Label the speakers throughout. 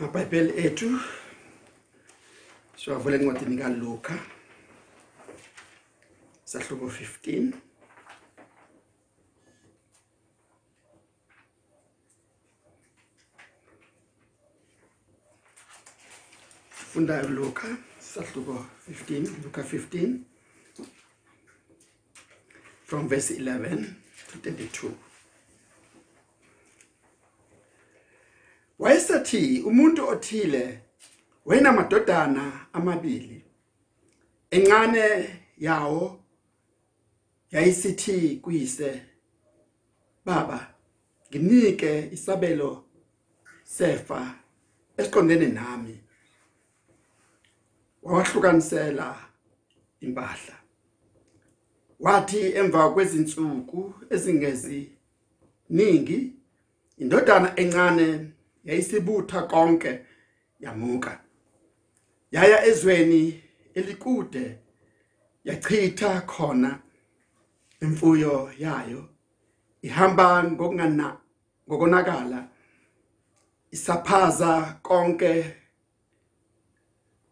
Speaker 1: amabhayibheli ethu siwavule encwadini kaLuka sahluko 15 funda uLuka sahluko 15 Luka 15 from verse 11 to 32 Wayesathi umuntu othile wayenamadodana amabili. Encane yawo yayisithi kuyise baba nginike isabelo sefa esiqondene nami. Wawahlukanisela impahla. Wathi emva kwezinsuku ezingezi ningi indodana encane yayisibutha konke yamuka. Yaya ezweni elikude yachitha khona imfuyo yayo ihamba ngokungana ngokonakala isaphaza konke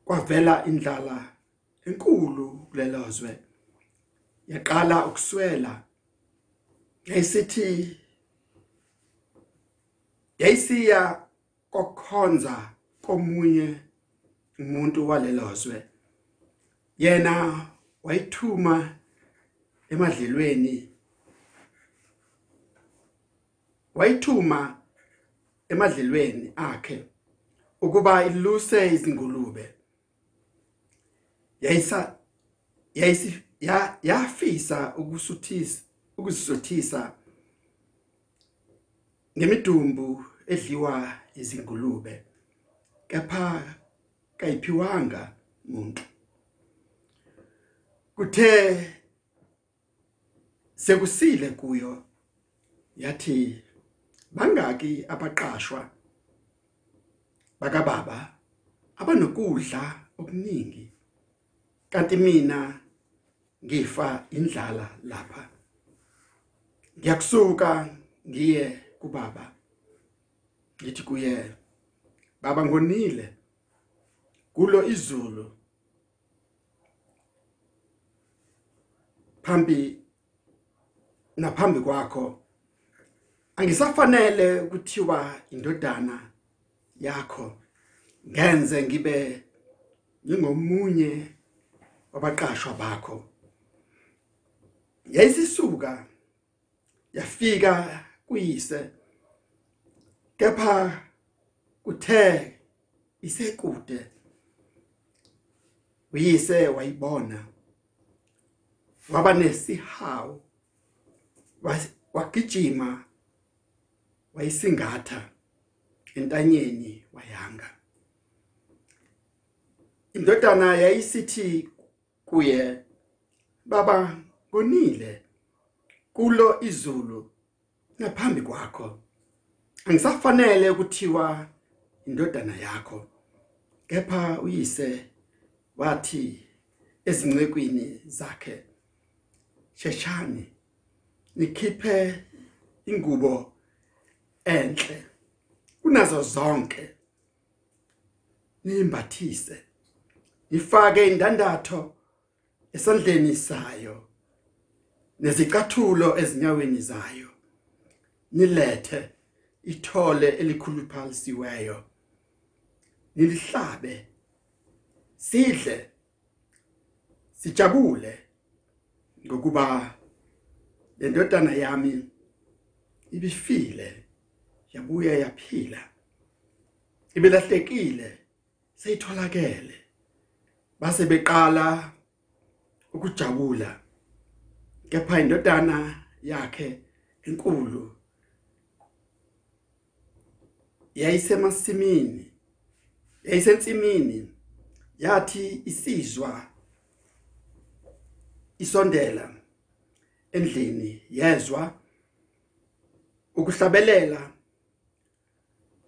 Speaker 1: kwavela indlala enkulu kulelozwe. Yaqala ukuswela yayisithi yayisiya kokhonza komunye umuntu walelozwe yena wayithuma emadlelweni. Wayithuma emadlelweni akhe ukuba iluse izingulube. Yayisa yayisi ya yafisa ukusuthisa ukusuthisa ngemidumbu edliwa izingulube kepha kayiphiwanga umuntu kuthe sekusile kuyo yathi bangaki abaqashwa bakababa abanokudla okuningi kanti mina ngifa indlala lapha. Ngiyakusuka ngiye kubaba. Ngithi kuye baba ngonile. Kulo izulu. Phambi naphambi kwakho angisafanele ukuthiwa indodana yakho ngenze ngibe ngingomunye wabaqashwa bakho. Yayisisuka yafika kuyise. Kepha kuthe isekude uyise wayibona waba nesihawu wagijima wayisingatha entanyeni wayanga. Indodana yayisithi kuye baba konile kulo izulu ngaphambi kwakho. Angisafanele ukuthiwa indodana yakho kepha uyise wathi ezincekweni zakhe sheshani nikhiphe ingubo enhle kunazo zonke nimbathise ifake indandatho esandleni sayo nezicathulo ezinyaweni zayo nilethe. Ithole elikhuluphalisiweyo nilihlabe sidle sijabule ngokuba lendodana yami ibifile yabuya yaphila ibelahlekile seyitholakele. Base beqala ukujabula kepha indodana yakhe enkulu yayisemasimini yayisensimini yathi isizwa isondela endlini yezwa ukuhlabelela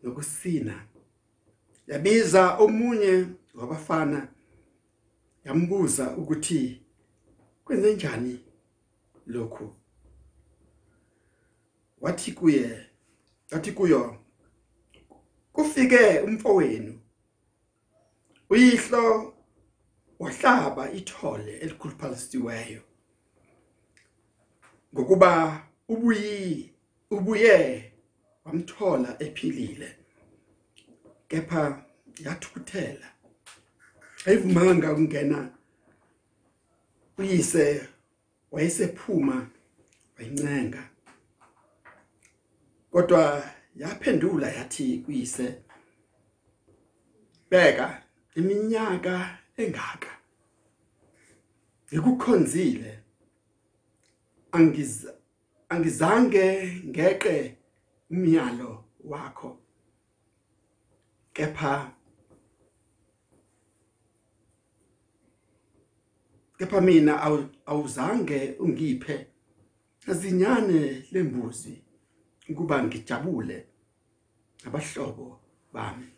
Speaker 1: nokusina. Yabiza omunye wabafana yambuza ukuthi kwenze njani lokhu? Wathi kuye wathi kuyo kufike umfowenu. Uyihlo wahlaba ithole elikhuluphalisiweyo. Ngokuba ubuyi ubuye wamthola ephilile. Kepha yathukuthela. Ayivumanga ukungena uyise wayesephuma wayincenga kodwa yaphendula yathi kuyise beka iminyaka engaka. Ngikukhonzile angiz angizange ngeqe umyalo wakho. Kepha kepha mina awuzange ungiphe. Azinyane lembuzi ukuba ngijabule abahlobo bami.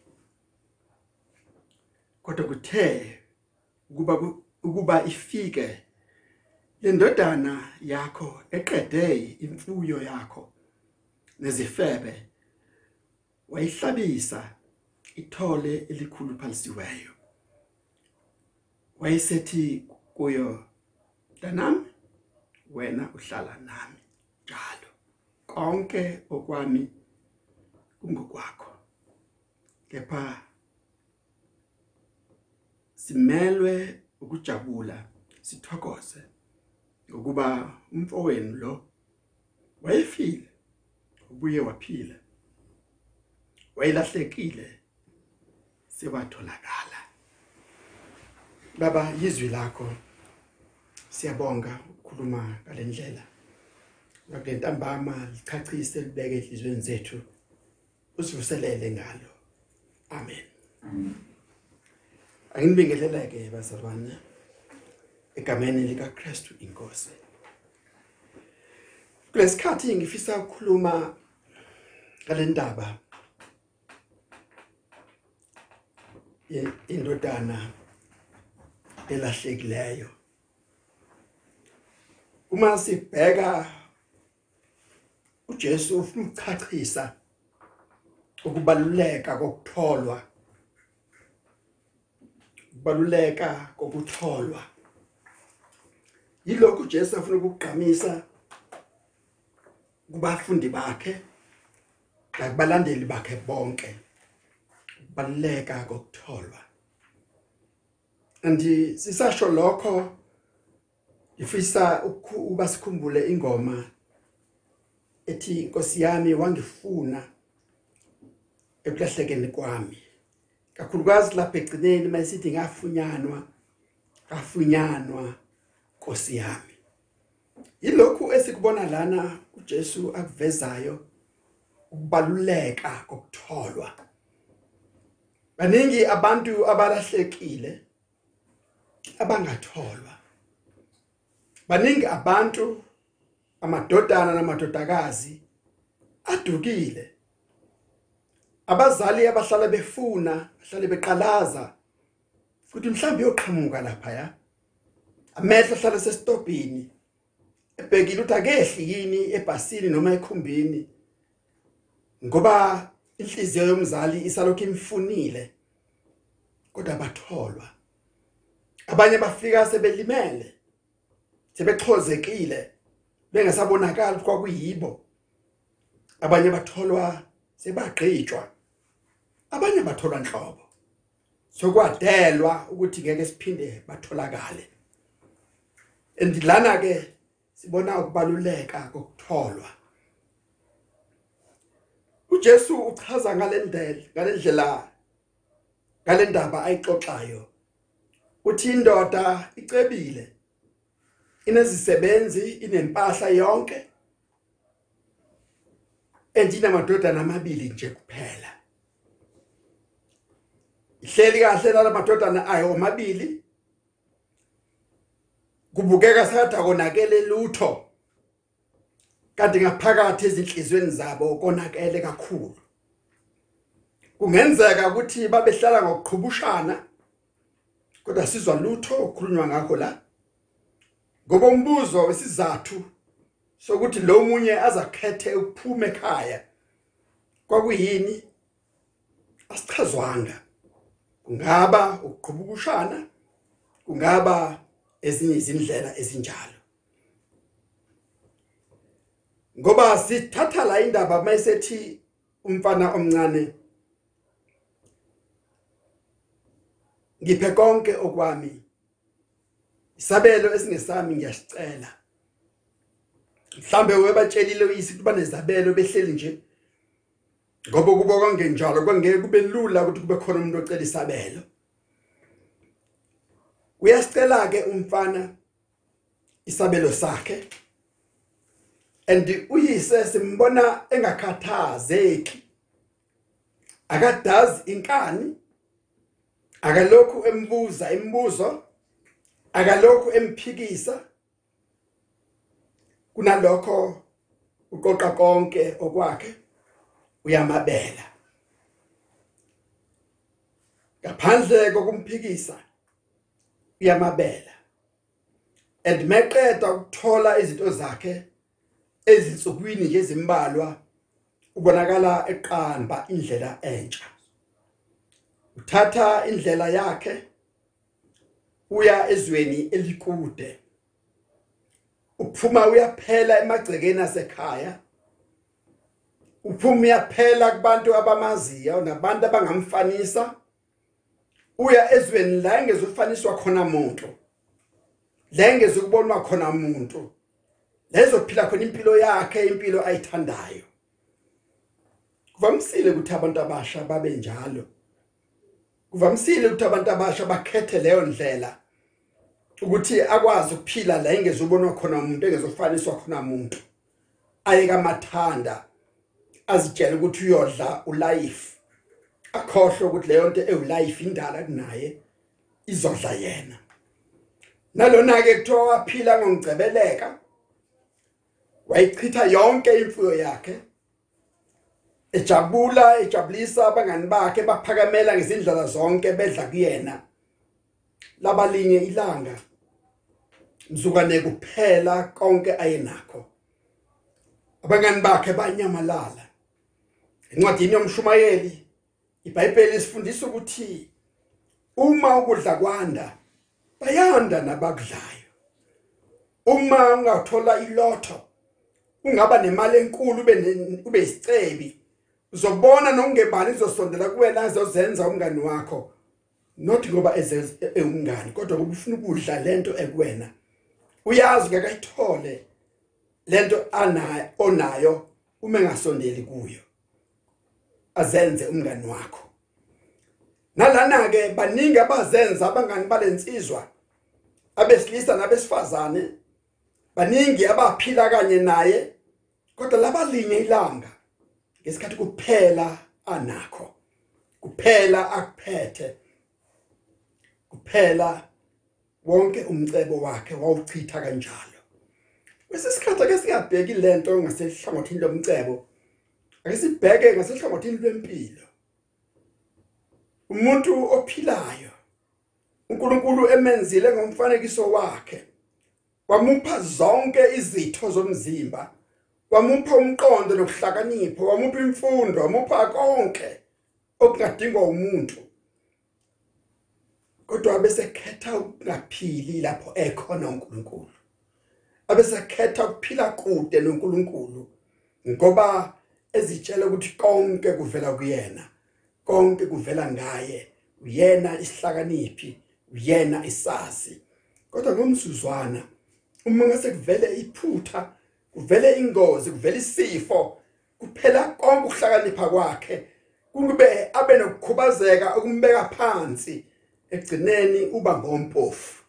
Speaker 1: Kodwa kuthe ukuba ukuba ifike lendodana yakho eqede imfuyo yakho nezifebe wayihlabisa ithole elikhulu phalisiweyo wayesethi kuyo danami wena uhlala nami njalo. Konke okwami kungokwakho. Kepha simelwe ukujabula sithokoze ngokuba umfowenu lo wayefile ubuye waphila wayilahlekile sebatholakala baba yizwi lakho. Siyabonga ukukhuluma ngalendlela ngakentambama lichachise libeke enhlizweni zethu. Usivuselele ngalo. Amen. Angibingeleleke bazalwane egameni lika Christu inkosi. Kulesikhathi ngifisa ukukhuluma ngalendaba indodana elahlekileyo. Uma sibheka uJesu ufuna ukuchachisa ukubaluleka kokutholwa ukubaluleka kokutholwa. Yilokhu Jesu afuna ukugqamisa kubafundi bakhe nakubalandeli bakhe bonke ukubaluleka kokutholwa. Andi sisasho lokho ifisa ukuba sikhumbule ingoma ethi inkosi yami wangifuna ekulahlekeni kwami. Kakhulukazi lapha egcineni mayisithi ngafunyanwa ngafunyanwa Nkosi yami. Yilokhu esikubona lana uJesu akuvezayo ukubaluleka kokutholwa. Baningi abantu abalahlekile abangatholwa. Baningi abantu amadodana namadodakazi adukile. Abazali abahlala befuna bahlale beqalaza futhi mhlawumbe yoqhamuka lapha ya amehlo ahlala sesitobhini ebhekile ukuthi akehli yini ebhasini noma ekhumbini ngoba inhliziyo yomzali isalokhu imfunile kodwa batholwa. Abanye bafika sebelimele sebexhozekile bengasabonakala kwakuyibo abanye batholwa sebagqitshwa. Abanye batholwa inhlobo sokwadelwa ukuthi ngeke siphinde batholakale. Endilana ke sibona ukubaluleka kokutholwa. uJesu uchaza ngalendlela ngalendlela ngalendaba ayixoxayo. Uthi indoda icebile. Inezisebenzi inempahla yonke. Endinamadodana amabili nje kuphela. Ihleli kahle nalamadodana ayo omabili. Kubukeka sengathi akonakele lutho kanti ngaphakathi ezinhlizweni zabo konakele kakhulu. Kungenzeka ukuthi babehlala ngokuqhubushana kodwa sizwa lutho okukhulunywa ngakho la. Ngoba umbuzo wesizathu sokuthi lo munye azakhethe ukuphuma ekhaya kwakuyini? Asichazwanga. Kungaba ukuqhubukushana kungaba ezinye izindlela ezinjalo. Ngoba sithatha la indaba mayisethi umfana omncane ngiphe konke okwami. Isabelo esingesami ngiyasicela. Mhlambe webatshelile uyisi kuba nezabelo behleli nje. Ngoba kuba kangenjalo kwangeke kube lula ukuthi kube khona umuntu ocela isabelo. Uyasicela ke umfana isabelo sakhe. And uyise simbona engakhathazeki. Akadazi inkani akalokhu embuza imibuzo. Akalokhu emphikisa kunalokho uqoqa konke okwakhe uyamabela. Ngaphandle kokumphikisa uyamabela. And meqeda ukuthola izinto zakhe ezinsukwini nje ezimbalwa ubonakala eqamba indlela entsha. Uthatha indlela yakhe uya ezweni elikude. Uphuma uyaphela emagcekeni asekhaya. Uphuma uyaphela kubantu abamaziyo nabantu abangamfanisa. Uya ezweni la engezofaniswa khona umuntu la engezukubonwa khona umuntu lezophila khona impilo yakhe impilo ayithandayo. Kuvamsile ukuthi abantu abasha babe njalo. Kuvamsile ukuthi abantu abasha bakhethe leyo ndlela. Ukuthi akwazi ukuphila la engezubonwa khona umuntu engezofaniswa khona umuntu. Ayeka mathanda azitshela ukuthi uyodla ulife. Akhohlwe ukuthi leyo nto ewulife indala kunaye izodla yena. Nalona ke kuthiwa waphila ngongcebeleka wayichitha yonke imfuyo yakhe. Ejabula ejabulisa abangani bakhe baphakamela ngezindlela zonke bedla kuyena. Labalinye ilanga mzukane kuphela konke ayenakho abangani bakhe banyamalala. Encwadini yomshumayeli iBhayibheli isifundisa ukuthi uma ukudla kwanda bayanda nabakudlayo. Uma ungathola ilotho ungaba nemali enkulu ube ube isicebi uzobona nokungebani izosondela kuwena azozenza umngani wakho. Not ngoba ezengani kodwa ngoba ufuna ukudla lento ekuwena. Uyazi ngakayithole lento anayo onayo uma engasondeli kuyo. Azenze umngani wakho. Nalana ke baningi abazenza abangani balensizwa abesilisa nabesifazane baningi abaphila kanye naye kodwa labalinye ilanga ngesikhathi kuphela anakho. Kuphela akuphethe. Kuphela wonke umcebo wakhe wawuchitha kanjalo. Bese ake singabheki lento ngasehlangothini lomcebo ake sibheke ngasehlangothini lwempilo. Umuntu ophilayo uNkulunkulu emenzile ngomfanekiso wakhe wamupha zonke izitho zomzimba wamupha umqondo nokuhlakanipha wamupha imfundo wamupha konke okungadingwa umuntu. Kodwa abesekhetha ukungaphili lapho ekhona uNkulunkulu. Abesekhetha ukuphila kude noNkulunkulu ngoba ezitshela ukuthi konke kuvela kuyena konke kuvela ngaye. Uyena isihlakaniphi uyena isazi. Kodwa ngomsuzwana uma ngase kuvele iphutha kuvele ingozi kuvele isifo kuphela konke ukuhlakanipha kwakhe kube abe nokukhubazeka okumbeka phansi. Egcineni uba ngompofu.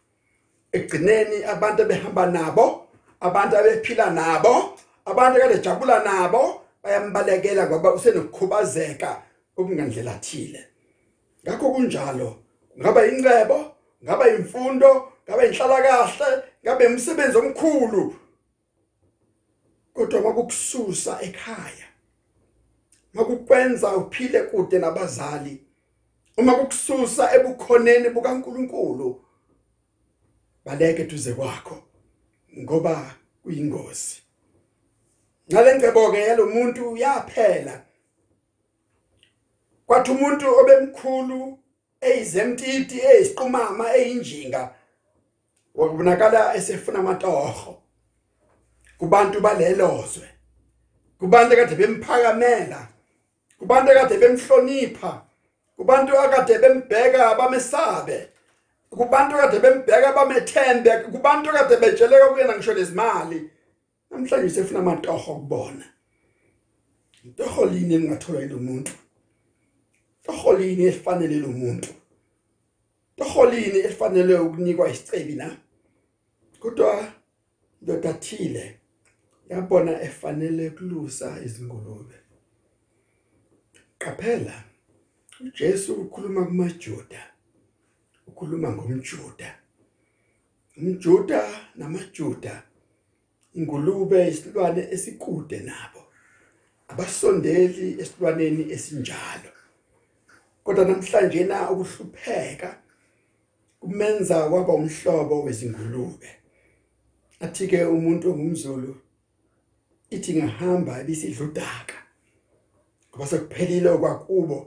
Speaker 1: Egcineni abantu behamba nabo abantu abephila nabo abantu kade jabula nabo bayambalekela ngoba usenokukhubazeka okungandlela thile. Ngakho kunjalo ngaba incebo ngaba imfundo ngaba inhlala kahle ngabe umsebenzi omkhulu. Kodwa makukususa ekhaya makukwenza uphile kude nabazali uma kukususa ebukhoneni bukaNkuluNkulu baleke duze kwakho ngoba kuyingozi. Ngale ngcebo ke yalomuntu yaphela. Kwathi umuntu obemkhulu eyizemtiti eyisiqumama eyinjinga wakubonakala esefuna amatoho kubantu balelozwe. Kubantu kade bemphakamela kubantu kade bemhlonipha. Kubantu akade bembheka bamesabe kubantu kade bembheka bamethembe kubantu kade betsheleka kuyena ngisho lezimali namhlanje sefuna amatoho kubona Intoho lini engathola yilo muntu? Intoho lini efanele lo muntu? Intoho lini efanele ukunikwa isicebi na? Kodwa ndoda thile yabona efanele kulusa izingulube. Qaphela uJesu ukhuluma kumaJuda. Ukhuluma ngomJuda. umJuda namaJuda ingulube isilwane esikude nabo abasondeli esilwaneni esinjalo kodwa namhlanje na ukuhlupheka kumenza kwaba umhlobo wezingulube athi ke umuntu ongumzulu ithi ngahamba ibisidludaka ngoba sekuphelile kwakubo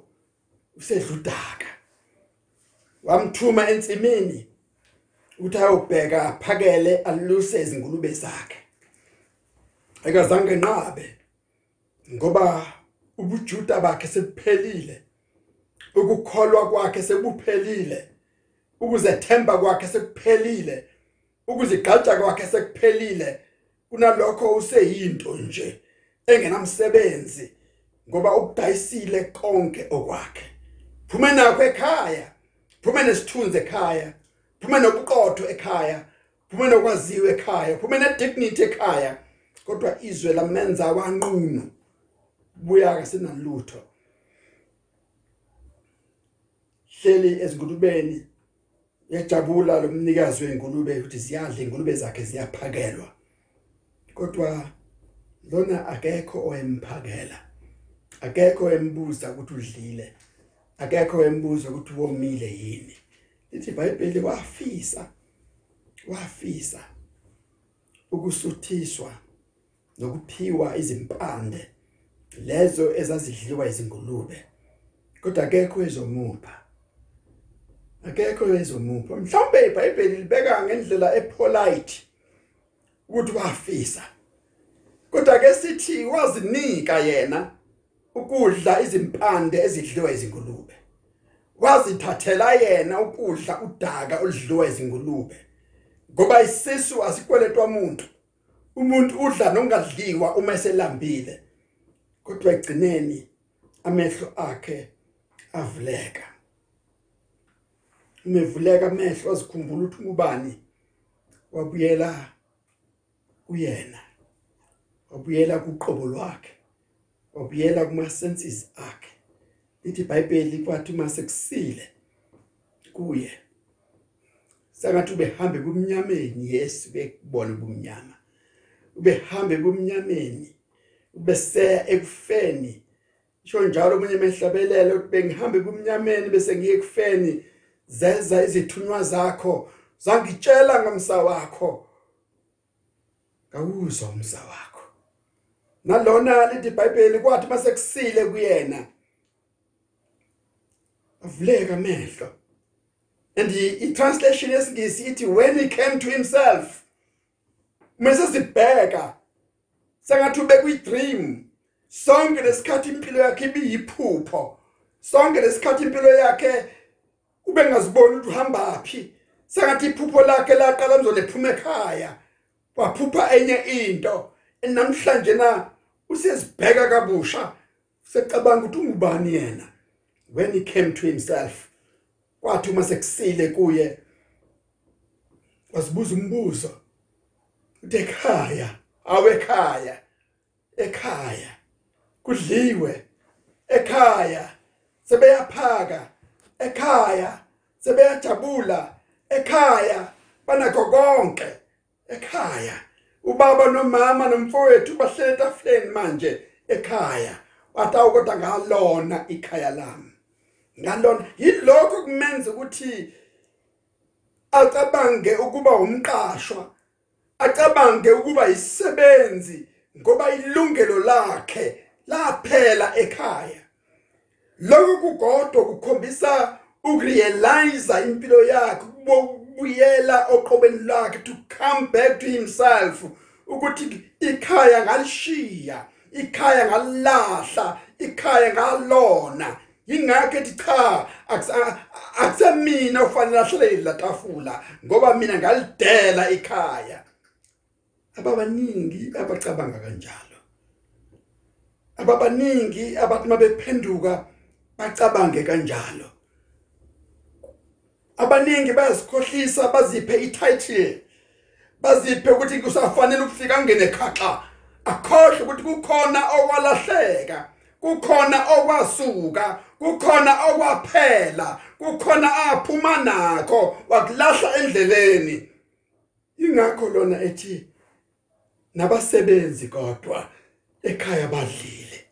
Speaker 1: usedludaka wamthuma ensimini uthi ayobheka phakele aluse izingulube zakhe. Ekazange nqabe ngoba ubujuda bakhe sebuphelile ukukholwa kwakhe sebuphelile ukuzethemba kwakhe sekuphelile ukuzigqaja kwakhe sekuphelile. Kunalokho useyinto nje engenamsebenzi ngoba ukudayisile konke okwakhe. Phuma nakho ekhaya. Phuma nesithunzi ekhaya. Phuma nobuqotho ekhaya. Phuma nokwaziwa ekhaya. Phuma nedignity ekhaya. Kodwa izwe lamenza wanqunu buya kasenalutho hleli ezingulubeni yajabula lomnikazi weingulube ukuthi ziyadla ingulube zakhe ziyaphakelwa. Kodwa lona akekho oyemphakela. Akekho embuza ukuthi udlile. Akekho embuza ukuthi womile yini. Lithi iBhayibheli wafisa wafisa ukusuthiswa nokuphiwa izimpande lezo ezazidliwa izingulube. Kodwa akekho ezomupha akekho ezomupha. Mhlawumbe iBhayibheli libeka ngendlela epolite ukuthi wafisa. Kodwa ke sithi wazinika yena ukudla izimpande ezidliwa izingulube wazithathela yena ukudla udaka olidliwa izingulube ngoba isisu asikweletwa umuntu. Umuntu udla nongadliwa uma eselambile. Kodwa egcineni amehlo akhe avuleka. Umevuleka amehlo azikhumbula ukuthi ubani wabuyela kuyena. Wabuyela kuqobo lwakhe. Wabuyela kuma senses akhe lithi iBhayibheli kwathi uma sekusile kuye sangathi ubehambe kumnyameni Yesu bekubona ubumnyama. Ubehambe kumnyameni beseya ekufeni. Isho njalo umunye mehlabelele ukuthi bengihambe kumnyameni bese ngiye ekufeni zeza izithunywa zakho zangitshela ngomsa wakho. Kawuzwa umsa wakho. Nalona lithi iBhayibheli kwathi mase kusile kuyena avuleka amehlo. And i translation yesingisi ithi when he came to himself mase sibheka sengathi ube kwi-dream sonke lesikhathi impilo yakhe ibiyiphupho sonke lesikhathi impilo yakhe ube ngaziboni ukuthi uhamba phi. Sengathi iphupho lakhe laqala mzole phuma ekhaya waphupha enye into. Namhlanje na usezibheka kabusha. Secabanga ukuthi ungubani yena? When he came to himself kwathi uma sekusile kuye wasibuza umbuzo uthi ekhaya? Awekhaya ekhaya. Kudliwe. Ekhaya. Sebeyaphaka. Ekhaya. Sebeyajabula. Ekhaya. Banakho konke. Ekhaya. Ubaba nomama nomfowethu bahlele etafuleni manje ekhaya. Wathi awukodwa ngalona ikhaya lami. Ngalona yilokho kumenza ukuthi acabange ukuba umqashwa acabange ukuba isisebenzi ngoba ilungelo lakhe laphela ekhaya. Lokho kugodwa kukhombisa ukurealize impilo yakhe ukubuyela oqobeni lakhe to come back to himself ukuthi ikhaya ngalishiya ikhaya ngalahla ikhaya ngalona. Ingakho ethi cha akusemina ofanele ahlele la tafula ngoba mina ngalidela ikhaya. Ababaningi abacabanga kanjalo. Ababaningi abathi mabephenduka bacabange kanjalo. Abaningi bayasikhohlisa baziphe ititle baziphe ukuthi kusafanele ukufika ngene khakha akhohle ukuthi kukhona okwalahleka kukhona okwasuka kukhona okwaphela kukhona aphuma nakho wakulahla endleleni. Ingakho lona ethi nabasebenzi kodwa ekhaya badlile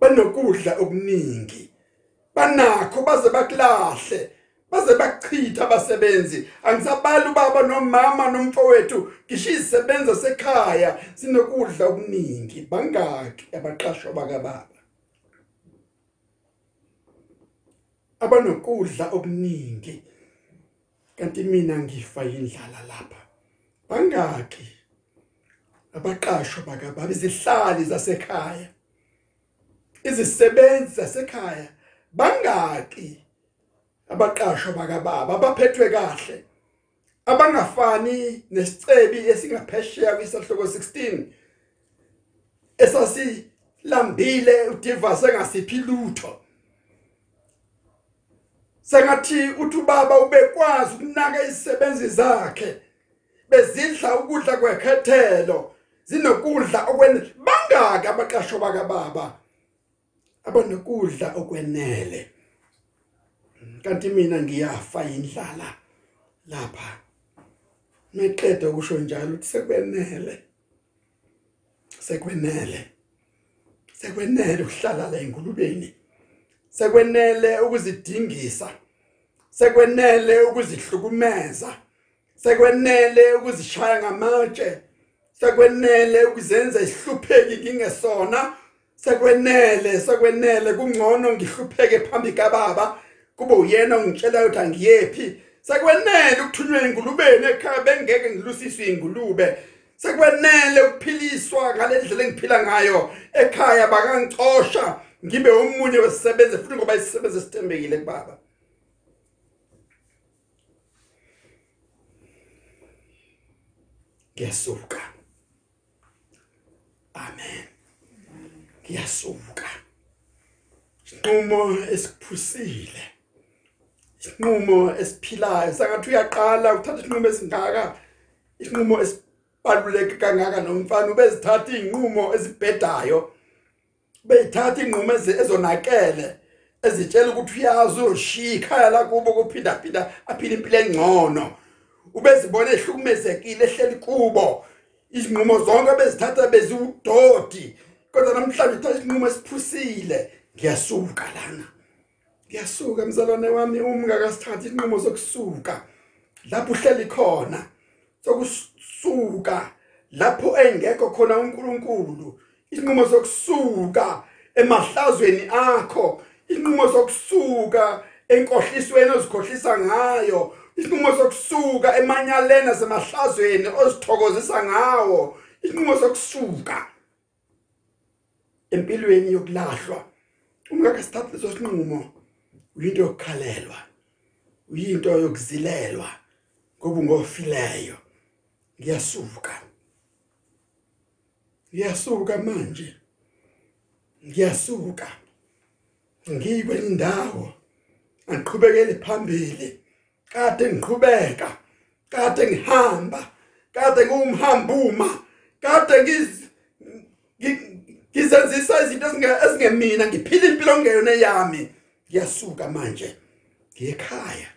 Speaker 1: banokudla okuningi banakho baze bakulahle baze bachitha abasebenzi. Angisabali ubaba nomama nomfowethu ngisho izisebenza sekhaya sinokudla okuningi. Bangaki abaqashwa bakababa. Abanokudla okuningi. Kanti mina ngifa indlala lapha. Bangaki abaqashwa bakababa. Izihlali zasekhaya izisebenzi zasekhaya. Bangaki abaqashwa bakababa abaphethwe kahle. Abangafani nesicebi esingaphesheya kwisahloko 16 esasi lambile udivase ngasiphi lutho. Sengathi uthi ubaba ubekwazi ukunaka izisebenzi zakhe bezidla ukudla kwekhethelo zinokudla okwenele. Bangaka abaqashwa bakababa abanokudla okwenele. Kanti mina ngiyafa indlala lapha. Meqeda ukusho njalo ukuthi sekwenele. Sekwenele. Sekwenele ukuhlala la engulubeni. Sekwenele ukuzidingisa. Sekwenele ukuzihlukumeza. Sekwenele ukuzishaya ngamatshe. Sekwenele ukuzenza ihlupheki kingesona sekwenele sekwenele kungcono ngihlupheke phambi kaBaba. Kube uyena ungitshela ukuthi angiyephi. Sekwenele ukuthunywa ingulubeni ekhaya bengeke ngilusiswe ingulube. Sekwenele ukuphiliswa ngalendlela engiphila ngayo ekhaya bakangicosha ngibe umunye wesisebenze futhi ngoba isisebenze sithembekile kubaba. Ngiyasuka. Amen. Ngiyasuka. Isinqumo esiphusile. Isinqumo esiphilayo sangathi uyaqala uthatha isinqumo esingaka. Isinqumo esibaluleke kangaka nomfana ubezithatha izinqumo ezibhedayo beyithatha inqumo ezonakele ezitshela ukuthi uyazi uyoshiya ikhaya lakubo kuphinda phinda aphila impilo engcono. Ubezibona ehlukumezekile ehleli kubo. Izinqumo zonke bezithatha beziwudodi kodwa namhlanje uthatha isinqumo esiphusile. Ngiyasuka lana. Ngiyasuka mzalwane wami umngakasithatha inqumo sokusuka lapho uhleli khona sokusuka lapho engekho khona uNkulunkulu inqumo sokusuka emahlazweni akho. Inqumo sokusuka enkohlisweni ozikhohlisa ngayo. Isinqumo sokusuka emanyaleni asemahlazweni ozithokozisa ngawo. Isinqumo sokusuka empilweni yokulahlwa. Ungakasithatha leso sinqumo. Uyinto yokukhalelwa uyinto yokuzilelwa ngoba ngofileyo ngiyasuka. Ngiyasuka manje. Ngiyasuka. Ngikwenye indawo. Angiqhubekele phambili. Kade ngiqhubeka. Kade ngihamba. Kade ngumhambuma kade ngiz ngizenzisa izinto ezingemina. Ngiphila impilo ngeyona yami. Ngiyasuka manje ngiyekhaya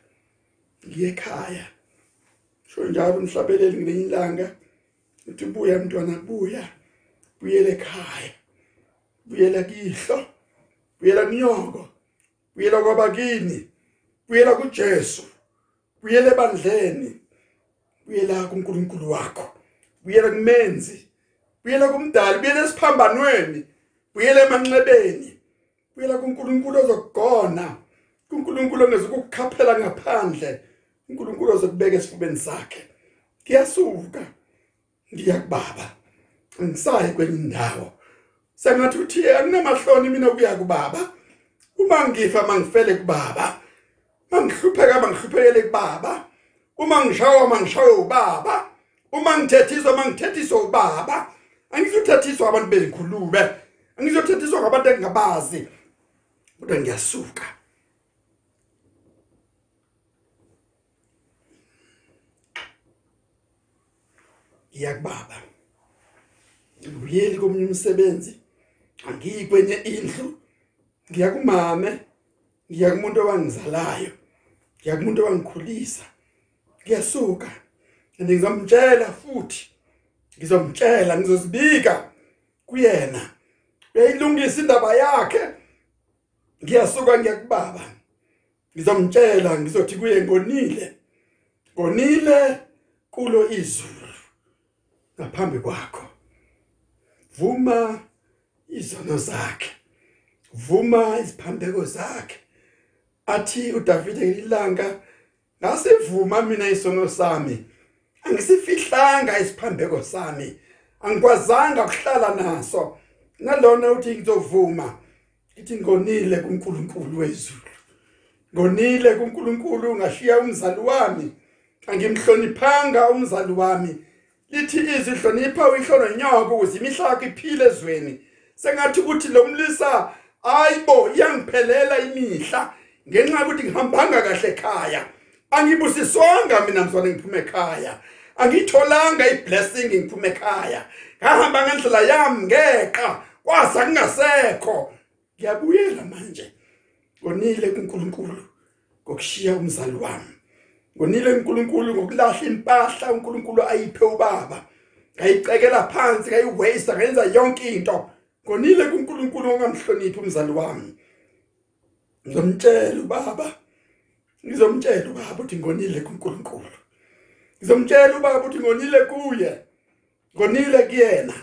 Speaker 1: ngiyekhaya. Sho njalo umhlabeleli ngelinye ilanga uthi buya mntwana buya buyele ekhaya buyela kihlo buyela kunyoko buyela kwabakini buyela kuJesu buyela ebandleni buyela kuNkulunkulu wakho buyela kumenzi buyela kumdali buyela esiphambanweni buyela emanxebeni. Buyela kuNkulunkulu ozokugona. kuNkulunkulu ongezukukukhaphela ngaphandle. uNkulunkulu ozokubeka esifubeni sakhe. Ngiyasuka ngiya kubaba. Ngisayi kwenye indawo. Sengathi uthi anginamahloni mina ukuya kubaba. Uma ngifa mangifele kubaba mangihlupheka mangihluphekele kubaba uma ngishawa mangishawe ubaba uma ngithethiswa mangithethiswa ubaba angizothethiswa abantu bezikhulube angizothethiswa ngabantu engingabazi kodwa ngiyasuka ngiyakubaba ngiyeli komunye umsebenzi angiyi kwenye indlu. Ngiyakumame ngiyakumuntu owangizalayo. Ngiyakumuntu owangikhulisa. Ngiyasuka. Ngizomtshela futhi. Ngizomtshela ngizozibika kuyena. Uyayilungisa indaba yakhe. Ngiyasuka ngiyakubaba. Ngizomtshela ngizothi kuye ngonile ngonile kulo izulu ngaphambi kwakho. Vuma izono zakhe vuma iziphambeko zakhe. Athi uDavide ilanga ngasivuma mina isono sami. Angisifihlanga isiphambeko sami. Angikwazanga ukuhlala naso. Nalona uthi ngizovuma ithi ngonile kuNkulunkulu wezulu. Ngonile kuNkulunkulu ngashiya umzali wami. Angimhloniphanga umzali wami. Lithi izihlonipha uyihlolo nyoko ukuze imihlaka iphile ezweni. Sengathi ukuthi lo mlisa ayibo iyangiphelela imihla ngenxa yokuthi ngihambanga kahle ekhaya. Angibusiswanga mina mzwane ngiphume ekhaya. Angitholanga iblessing ngiphume ekhaya. Ngahamba ngendlela yami ngeqa kwasa kungasekho. Ngiyabuyela manje. Ngonile kuNkulunkulu ngokushiya umzali wami. Ngonile uNkulunkulu ngokulahla impahla uNkulunkulu ayiphe ubaba. Ngayicekela phansi ngayiwaste ngayenza yonke into. Ngonile kuNkulunkulu ongamhloniphi umzali wami. Ngizomtshela ubaba. Ngizomtshela ubaba ukuthi ngonile kuNkulunkulu. Ngizomtshela ubaba ukuthi ngonile kuye. Ngonile kuyena.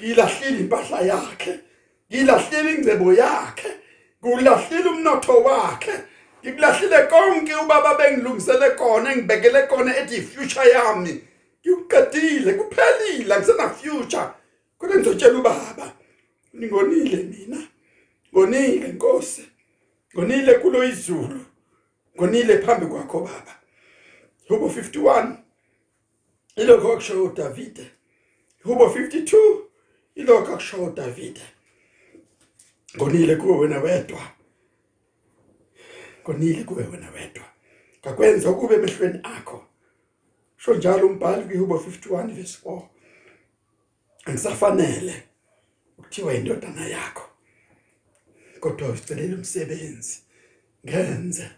Speaker 1: Ngilahlile impahla yakhe. Ngilahlile ingcebo yakhe kulahlile umnotho wakhe. Ngikulahlile konke ubaba bengilungisele kona engibekele kona ethi future yami. Ngikuqedile kuphelile akusena future kodwa ngizotshela ubaba ningonile mina ngonile nkosi ngonile kulo izulu ngonile phambi kwakho baba. Hubo 51 ilokho akusho uDavid Hubo 52 ilokho akusho uDavid ngonile kuwe wena wedwa. Ngonile kuwe wena wedwa. Ngakwenza ukube emehlweni akho. Sho njalo umbhali kuHubo 51 verse 4 angisafanele ukuthiwa indodana yakho kodwa usicelela umsebenzi. Ngenze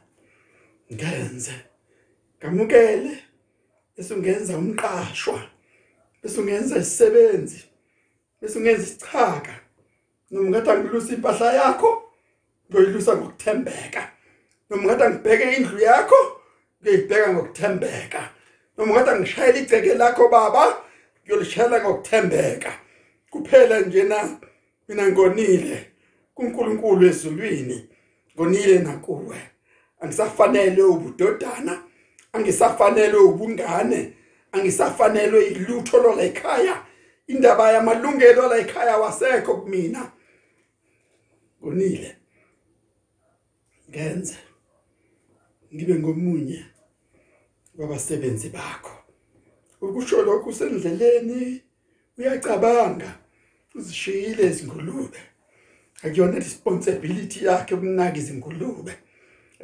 Speaker 1: ngenze. Ngamukele bese ungenza umqashwa bese ungenza isisebenzi bese ungenza isichaka noma ngathi angilusa impahla yakho ngiyoyilusa ngokuthembeka. Noma ngathi angibheke indlu yakho ngiyibheka ngokuthembeka. Noma ngathi angishayela igceke lakho baba ngiyolishayela ngokuthembeka. Kuphela nje na mina ngonile kuNkulunkulu ezulwini ngonile nakuwe. Angisafanele ubudodana angisafanele ubungane angisafanele ilutho lo la ekhaya indaba yamalungelo la ekhaya wasekho kumina. Ngonile ngenze. Ngibe ngomunye wabasebenzi bakho. Ukusho lokho usendleleni uyacabanga. Uzishiyile izingulube. Akuyona responsibility yakhe ukunaka izingulube.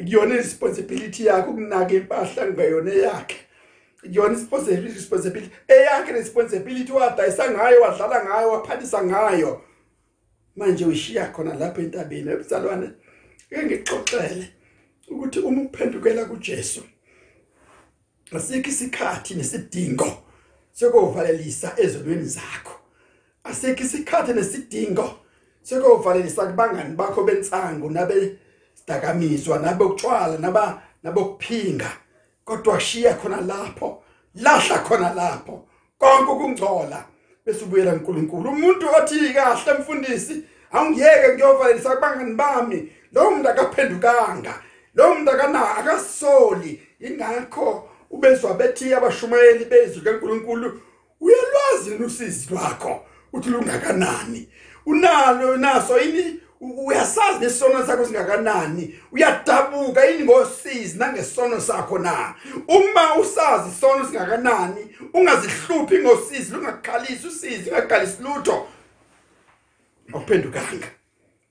Speaker 1: Akuyona responsibility yakhe ukunaka impahla ngayona yakhe akuyona responsibility eyakhe responsibility wadayisa ngayo wadlala ngayo waphalisa ngayo. Manje uyishiya khona lapha entabeni ebuzalwane ke ngixoxele ukuthi uma uphendukela kuJesu asikho isikhathi nesidingo sokuvalelisa ezolweni zakho. Asikho isikhathi nesidingo sokuvalelisa kubangani bakho bensangu nabe sidakamizwa nabe ukutshwala naba nabokuphinga. Kodwa shiya khona lapho lahla khona lapho. Konke ukungcola. Bese ubuyela kuNkulunkulu umuntu othi kahle mfundisi awungiyeke ngiyovalelisa kubangani bami. Lo muntu akaphendukanga lo muntu akana akasoli. Ingakho ubezwa bethi abashumayeli bezwi kaNkuluNkulu uyalwazi usizi lwakho uthi lungakanani? Unalo naso ini? Uyasazi nesono sakho singakanani? Uyadabuka yini ngosizi nangesono sakho na? Uma usazi isono singakanani ungazihluphi ngosizi lungakhalisi usizi ungakhalisi lutho. Awuphendukanga.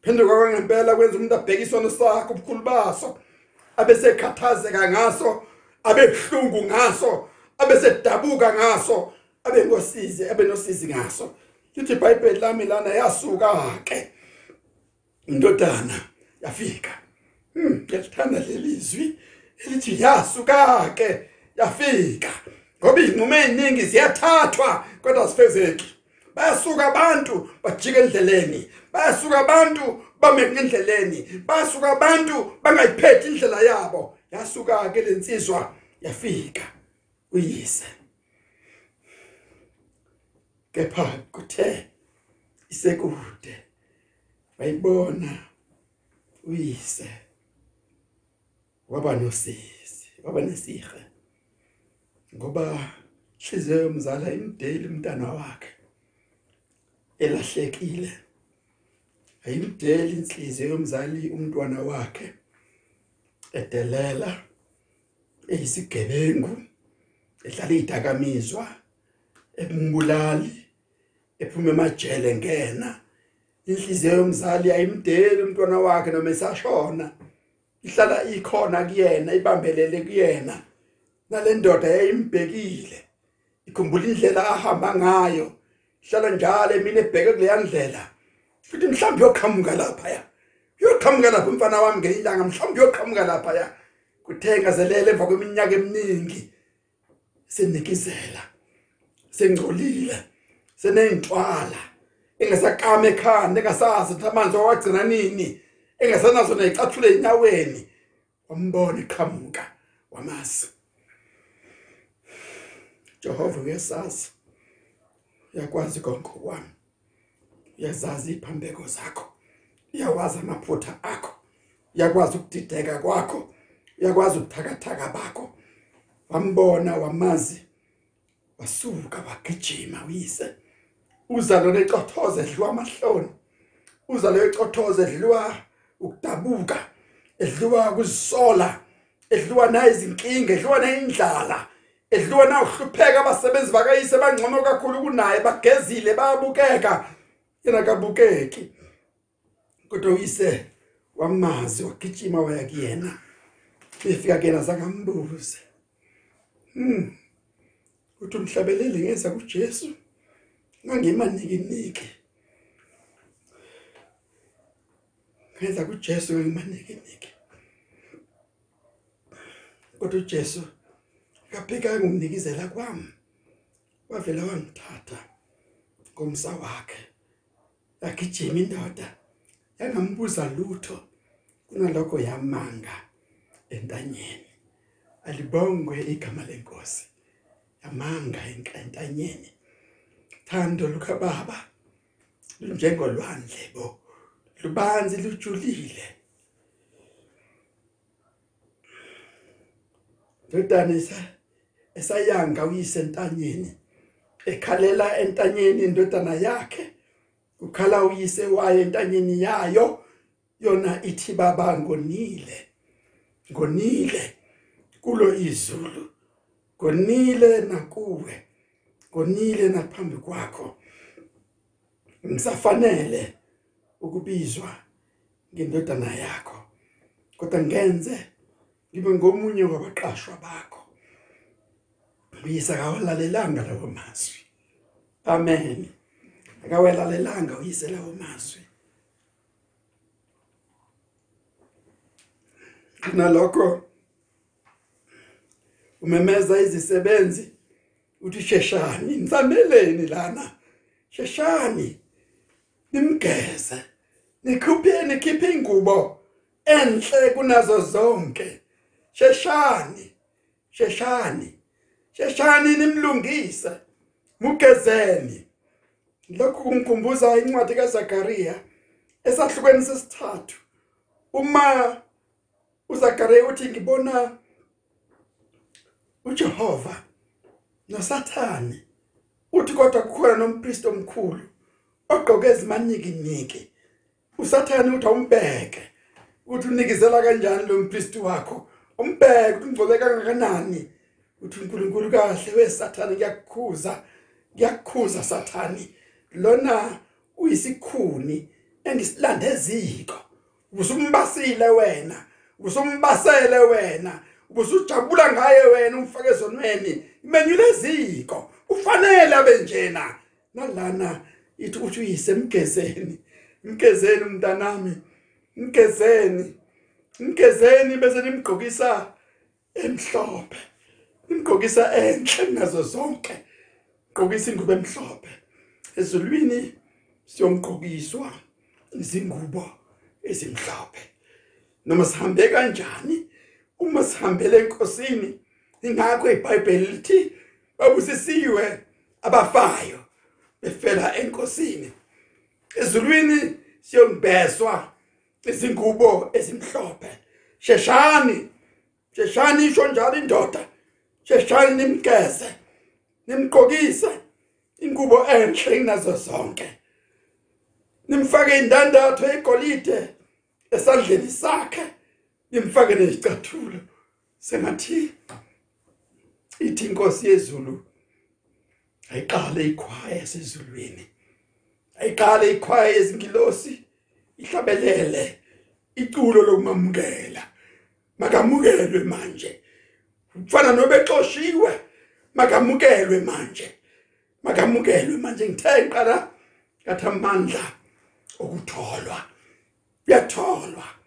Speaker 1: Phenduka kwangempela kwenza umuntu abheke isono sakho ubukhulu baso ngaso abebuhlungu ngaso abesedabuka ngaso abe ngosizi abe nosizi ngaso. Lithi iBhayibheli lami lana yasuka ke indodana yafika. Hm ngiyalithanda lelizwi elithi yasuka ke yafika. Ngoba izinqumo eziningi ziyathathwa kodwa sifezeki bayasuka abantu bajika endleleni bayasuka abantu bame endleleni bayasuka abantu bangayiphethi indlela yabo. Yasuka ke lensizwa yafika. Uyise. Kepha kuthe isekude. Wayibona uyise waba nosisi waba nesihe ngoba hliziyo yomzala imdeli umntana wakhe elahlekile. Ayimdeli inhliziyo yomzali umntwana wakhe edelela eyisigebengu ehlala idakamizwa ebumbulali ephuma emajele ngena. Inhliziyo yomzali ayimdeli umntwana wakhe noma esashona. Ihlala ikhona kuyena ibambelele kuyena. Nalendoda yayimbhekile. Ikhumbula indlela ahamba ngayo. Ihlala njalo emini ebheke kuleya ndlela. Futhi mhlawumbe yoqhamuka lapha ya yoqhamuka lapha umfana wami ngelanga mhlawumbe yoqhamuka lapha ya kuthenga zelele emva kweminyaka eminingi. Senikizela sengcolile seneyintwala engasakame ekhanda engasazi ukuthi amanzi wagcina nini. Engasanazo neyicathule enyaweni wambona iqhamuka wamasi Jehova uyasazi. Uyakwazi konke kwami uyazazi iphambeko zakho. Uyawazi amaphutha akho. Uyakwazi ukudideka kwakho. Uyakwazi ubuthakathaka bakho. Wambona wamazi. Wasuka wagijima uyise. Uza lo lecothoza edliwa amahloni. Uza lo lecothoza edliwa ukudabuka edliwa kuzisola edliwa na izinkinga edliwa na indlala edliwa na uhlupheka abasebenzi bakayise bangcono kakhulu kunaye bagezile bayabukeka. Yena kabukeki kodwa uyise wamazi wagijima waya kuyena. Befika kena zakambuze hmm. Uthi umhlabeleli ngeza kuJesu? Ngangimaniki niki ngeza kuJesu ngimaniki niki kodwa uJesu kaphika ngumnikizela kwami. Wavela wangithatha ngomsa wakhe. Yakijima indoda yangambuza lutho kunalokho yamanga entanyeni. Alibongwe igama lenkosi yamanga entanyeni. Thando lukababa lunjengolwandle bo. Lubanzi lujulile. Ndodanisa esayanga uyise entanyeni ekhalela entanyeni indodana yakhe. Ukhala uyise waye entanyeni yayo. Yona ithi baba ngonile ngonile kulo izulu ngonile nakuwe. Ngonile naphambi kwakho. Ngisafanele ukubizwa ngendodana yakho kodwa ngenze ngibe ngomunye wabaqashwa bakho. Uyisa kawalalelanga lawo mazwi. Amen. Akawalalelanga uyise lawo mazwi. Nalokho umemeza izisebenzi. Uthi sheshani nisameleni lana. Sheshani nimgeze nikhuphe nikhiphe ingubo enhle kunazo zonke. Sheshani sheshani sheshani nimlungise mugezeni. Lokhu kungikhumbuza incwadi kaZakaria esahlukweni sesithathu. Uma uZakaria uthi ngibona uJehova noSathane uthi kodwa kukhona nompriest omkhulu ogqoke ezimaniki niki usathane uthi awumbeke uthi unikizela kanjani lo mpriest wakho? Umbeke ungcobe kangakanani? Uthi uNkulunkulu kahle wesathane ngiyakukhuza ngiyakukhuza sathani lona uyisikhuni engisilande eziko usumbasile wena usumbasele wena. Ubusujabula ngaye wena umfake ezonweni imenyule eziko. Ufanele abenjena nalana ithi uthi uyisemgezeni. Mgezeni umntanami mgezeni. Mgezeni bese nimgqokisa emhlophe. Nimgqokisa enhle nazo zonke. Gqokisa ingubo emhlophe. Ezulwini siyomgqokiswa izingubo ezimhlophe. Noma sihambe kanjani? Uma sihambele enkosini. Ingakho iBhayibheli lithi babusisiwe abafayo befela enkosini. Ezulwini siyombeswa izingubo ezimhlophe. Sheshani sheshani isho njalo indoda. Sheshani nimgeze nimgqokise ingubo enhle inazo zonke. Nimfake indandatho egolide esandleni sakhe. Nimfake nezicathulo. Sengathi ithi inkosi yezulu ayiqale ikhwaya sezulwini ayiqale ikhwaya yezingilosi ihlabelele iculo lokumamukela. Makamukelwe manje. Kufana nobexoshiwe makamukelwe manje. Makamukelwe manje. Ngithe ngiqala ngathi amandla okutholwa uyatholwa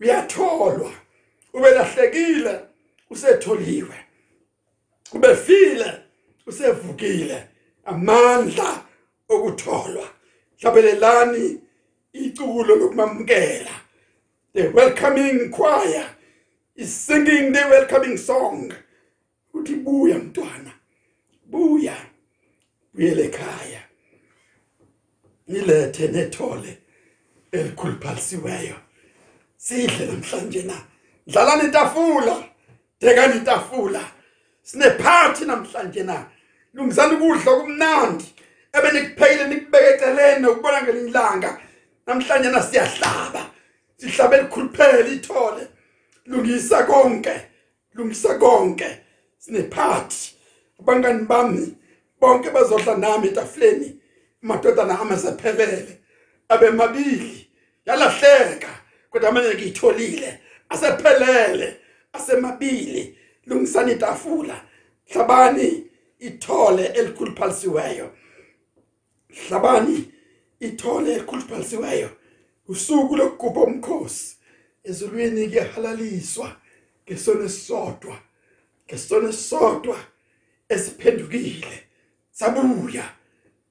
Speaker 1: uyatholwa. Ubelahlekile usetholiwe. Ubefile usevukile. Amandla okutholwa. Hlabelelani iculo lokumamukela. The welcoming choir is singing the welcoming song. Uthi buya mntwana. Buya. Buyele ekhaya. Nilethe nethole elikhuluphalisiweyo. Sidle namhlanje na? Dlalani itafula. Dekani itafula. Sine party namhlanje na? Lungizani ukudla kumnandi ebe nikupheyile nikubeke eceleni ukubona ngelilanga namhlanje na siyahlaba. Sihlabe likhuluphele ithole lungisa konke. Lungisa konke. Sine party abangani bami bonke bazodla nami etafuleni. Madodana amasephelele abemabili yalahleka. Kodwa manje ngiyitholile asephelele asemabili. Lungisani itafula. Hlabani ithole elikhuluphalisiweyo hlabani ithole elikhuluphalisiweyo usuku lokugubha umkhosi. Ezulwini kuyahalaliswa ngesono esisodwa ngesono esisodwa esiphendukile. Sabuya.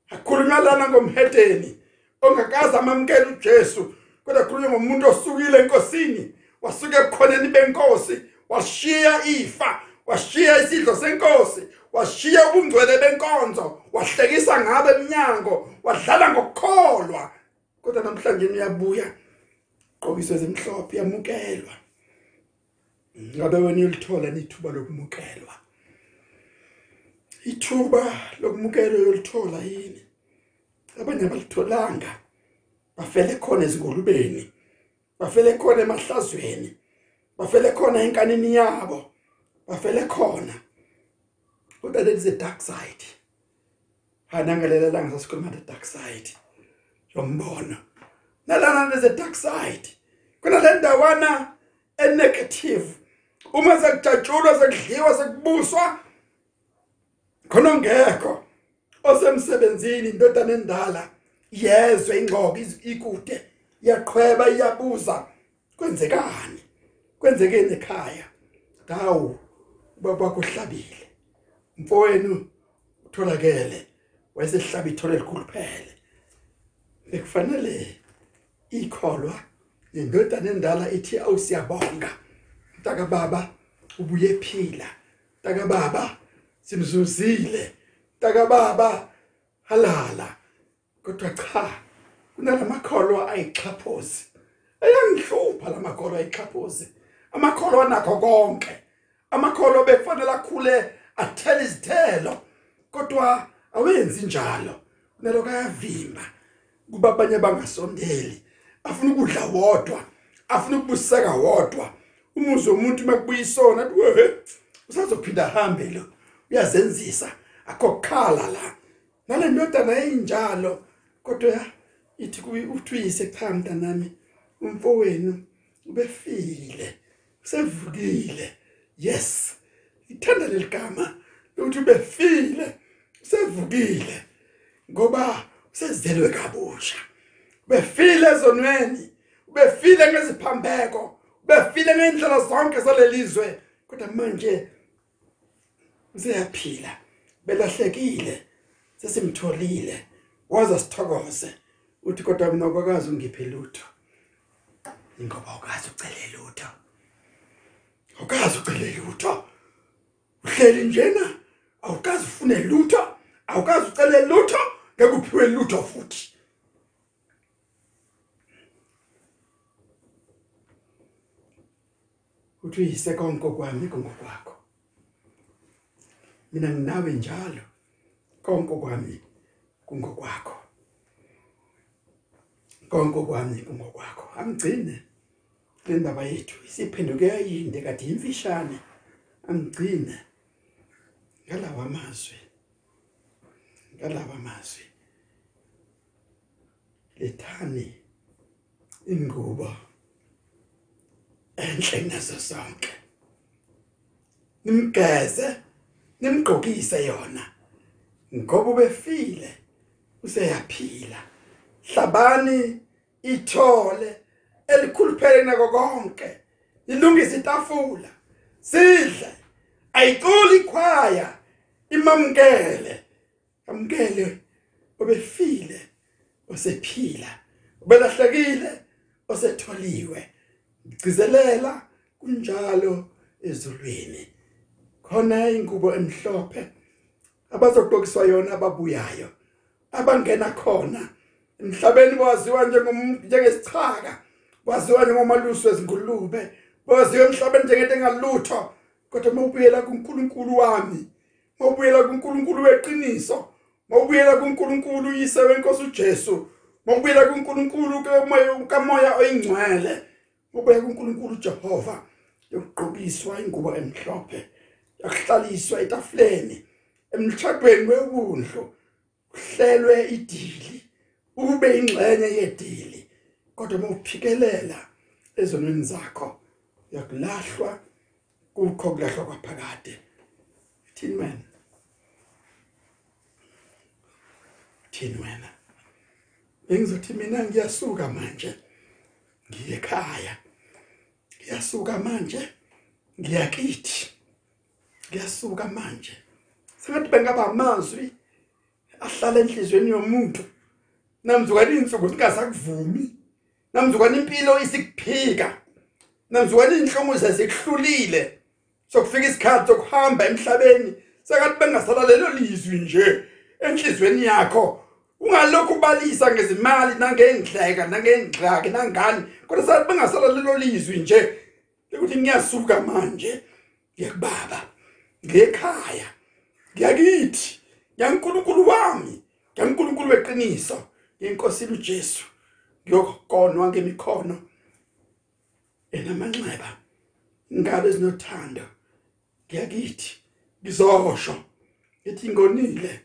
Speaker 1: Akhulunywa lana ngomhedeni ongakaze amamkela uJesu. Kodwa khulunywa ngomuntu osukile enkosini wasuka ebukhoneni benkosi washiya ifa washiya isidlo senkosi washiya ubungcwele benkonzo wahlekisa ngabe eminyango wadlala ngokukholwa. Kodwa namhlanje uyabuya qokiswe ezimhlophe yamukelwa. Ngabe wena uyolithola nithuba lokumukelwa? Ithuba lokumukelwa uyolithola yini? Abanye abalitholanga. Bafele khona ezingolubeni bafele khona emahlazweni. Bafele khona enkanini yabo. Bafele khona. Kodwa there is a dark side. Hanangalela la ngisasikhuluma the dark side. Yombono. Nalana there's a dark side kuna le ndawana e negative uma sekujatshulwa sekudliwa sekubuswa khona ngekho osemsebenzini indodana endala. Yezwe ingqoko ikude iyaqhweba iyabuza. Kwenzekani? Kwenzekeni ekhaya? Dawu ubaba kuhlabile mfowenu utholakele. Wayesehlaba ithole elikhuluphele bekufanele ikholwa indodana endala ithi awusiyabonga mntaka baba ubuye ephila mntaka baba simzuzile. Mntaka baba halala. Kodwa cha kunalamakholwa ayixhaphozi. Ayangihlupha lamakholwa ayixhaphozi. Amakholwa anakho konke. Amakholwa bekufanele akhule athela izithelo. Kodwa awenzi njalo. Naloko ayavimba. Kuba abanye bangasondeli. Afuna ukudla wodwa. Afuna ukubuseka wodwa. Umuzi womuntu makubuyisona athi we usazophinda ahambe lo. Uyazenzisa. Akokhala la. Nale ndodana eyinjalo kodwa ithi uthi uyise cha mntanami umfowenu ubefile usevukile. Yes ithanda leligama ukuthi ubefile usevukile ngoba usezelwe kabusha. Ubefile ezonweni ubefile ngeziphambeko ubefile ngendlela zonke zalelizwe. Kodwa manje useyaphila belahlekile sesimtholile. Waza sithokoze uthi kodwa mina kwakazi ungiphe lutho. Ingoba ukazi ucele lutho. Ukazi ucele lutho. Uhleli njena awukazi ufune lutho. Awukazi ucele lutho ngeke uphiwe lutho futhi. Uthi uyise konke kwami kongokwakho mina nginawe njalo. Konke kwami kungokwakho. Konke kwami kungokwakho. Angigcine le ndaba yethu isiphenduke yinde kade imfishane. Angigcine ngalawa amazwi ngalawa amazwi. Lethani ingubo enhle nazo zonke. Nimgeze nimgqokise yona ngoba ubefile. Useyaphila. Hlabani ithole elikhuluphele nako konke. Ilungisa itafula. Sidle. Ayiculi ikhwaya. Imamkele amkele obefile osephila obelahlekile osetholiwe gcizelela kunjalo ezulwini. Khona ingubo emhlophe. Abazogqokiswa yona ababuyayo. Abangena khona. Emhlabeni waziwa njengomuntu njengesichaka waziwa njengomalusi wezingulube waziwa emhlabeni njengento engalutho. Kodwa mawubuyela kuNkulunkulu wami mawubuyela kuNkulunkulu weqiniso mawubuyela kuNkulunkulu uyise wenkosi uJesu mawubuyela kuNkulunkulu kamoya oyingcwele mawubuyela kuNkulunkulu Jehova yokugqokiswa ingubo emhlophe yakuhlaliswa etafuleni emshadweni webundlo kuhlelwe idili ube ingxenye yedili. Kodwa mawuphikelela ezonweni zakho yakulahlwa kukho kulahlwa kwaphakade. Thini wena. Thini wena. Bengizothi mina ngiyasuka manje ngiye ekhaya. Ngiyasuka manje ngiyakithi ngiyasuka manje. Sengathi bengaba amazwi. Ahlala enhlizweni yomuntu. Namzukwana insuku singasakuvumi namzukwana impilo isikuphika namzukwana inhlomo zazikuhlulile sokufika isikhathi sokuhamba emhlabeni sekathi bengasala lelo lizwi nje enhlizweni yakho. Ungalokhu balisa ngezimali nangendleka nangengxaki nangani kodwa sathi bengasala lelo lizwi nje ukuthi ngiyasuka manje ngiyakubaba ngekhaya ngiyakithi. Ngiyankulunkulu wami. Ngiyankulunkulu weqiniso. Inkosini uJesu ngiyokonwa ngemikhono enamanxeba. Ngabe sinothando ngiyakithi ngizosho ethi ngonile.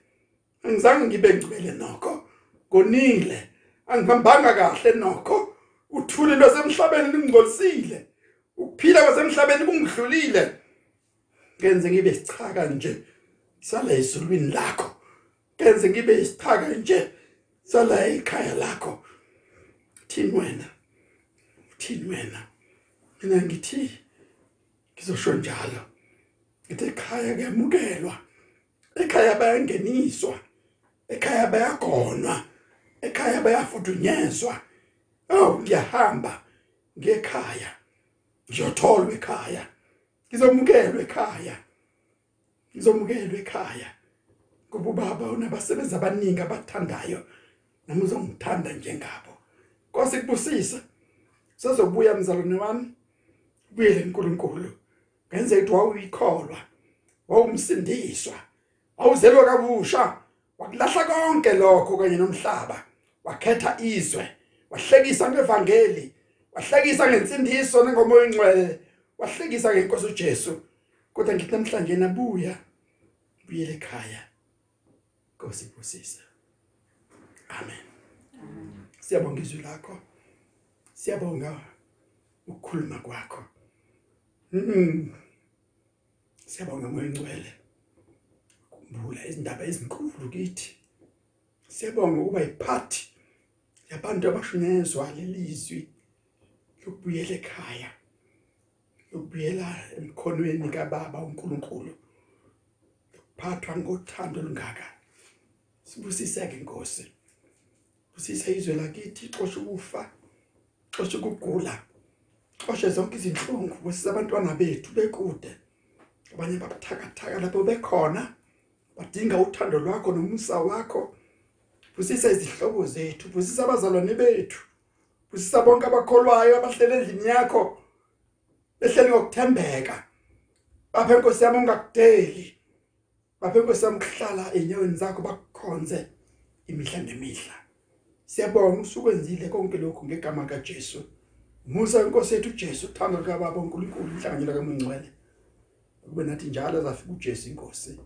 Speaker 1: Angizange ngibe ngcwele nokho. Ngonile. Angihambanga kahle nokho. Uthuli lwasemhlabeni lingcolisile ukuphila kwasemhlabeni kungidlulile. Ngenze ngibe isichaka nje. Sala ezulwini lakho. Ngenze ngibe isichaka nje. Sala ekhaya lakho. Thini wena? Thini wena? Mina ngithi ngizosho njalo. Ngithi ekhaya kuyamukelwa. Ekhaya bayangeniswa. Ekhaya bayagonwa. Ekhaya bayafudunyezwa. Oh ngiyahamba ngekhaya. Ngiyotholwa ekhaya. Ngizomukelwa ekhaya. Ngizomukelwa ekhaya kuba ubaba unabasebenzi abaningi abathandayo nami uzongithanda njengabo. Nkosi kubusisa sezobuya mzalwane wami ubuyele enkulunkulu ngenze ukuthi wawuyikholwa wawumsindiswa awuzelwe kabusha wakulahla konke lokho kanye nomhlaba. Wakhetha izwe wahlekisa ngevangeli wahlekisa ngensindiso nengomoya oyingcwele wahlekisa ngenkosi uJesu. Kodwa ngithi namhlanje nabuya buyele ekhaya. Nkosi kusisa amen. Siyabonga izwi lakho. Siyabonga ukukhuluma kwakho. Mhm siyabonga moya ngcwele kumbula izindaba ezinkulu kithi. Siyabonga ukuba yiphathi yabantu abashunyezwa lelizwi lokubuyela ekhaya. Lokubuyela emkhonweni kaBaba uNkulunkulu. Lokuphathwa ngothando olungaka. Sibusiseke inkosi busisa izwe lakithi xosha ukufa xosha ukugula xosha zonke izinhlungu busisa abantwana bethu bekude. Abanye babuthakathaka lapho bekhona badinga uthando lwakho nomusa wakho. Busisa izihlobo zethu busisa abazalwane bethu busisa bonke abakholwayo abahlele endlini yakho. Behleli ngokuthembeka baphe inkosi yami ungakudeli. Baphe inkosi yami kuhlala enyaweni zakho bakukhonze imihla nemihla. Siyabonga usukwenzile konke lokhu ngegama kaJesu. Musa inkosi yethu uJesu uthando lika Baba uNkulunkulu inhlanganyelo kaMngcwele kube nathi njalo azafika uJesu inkosi.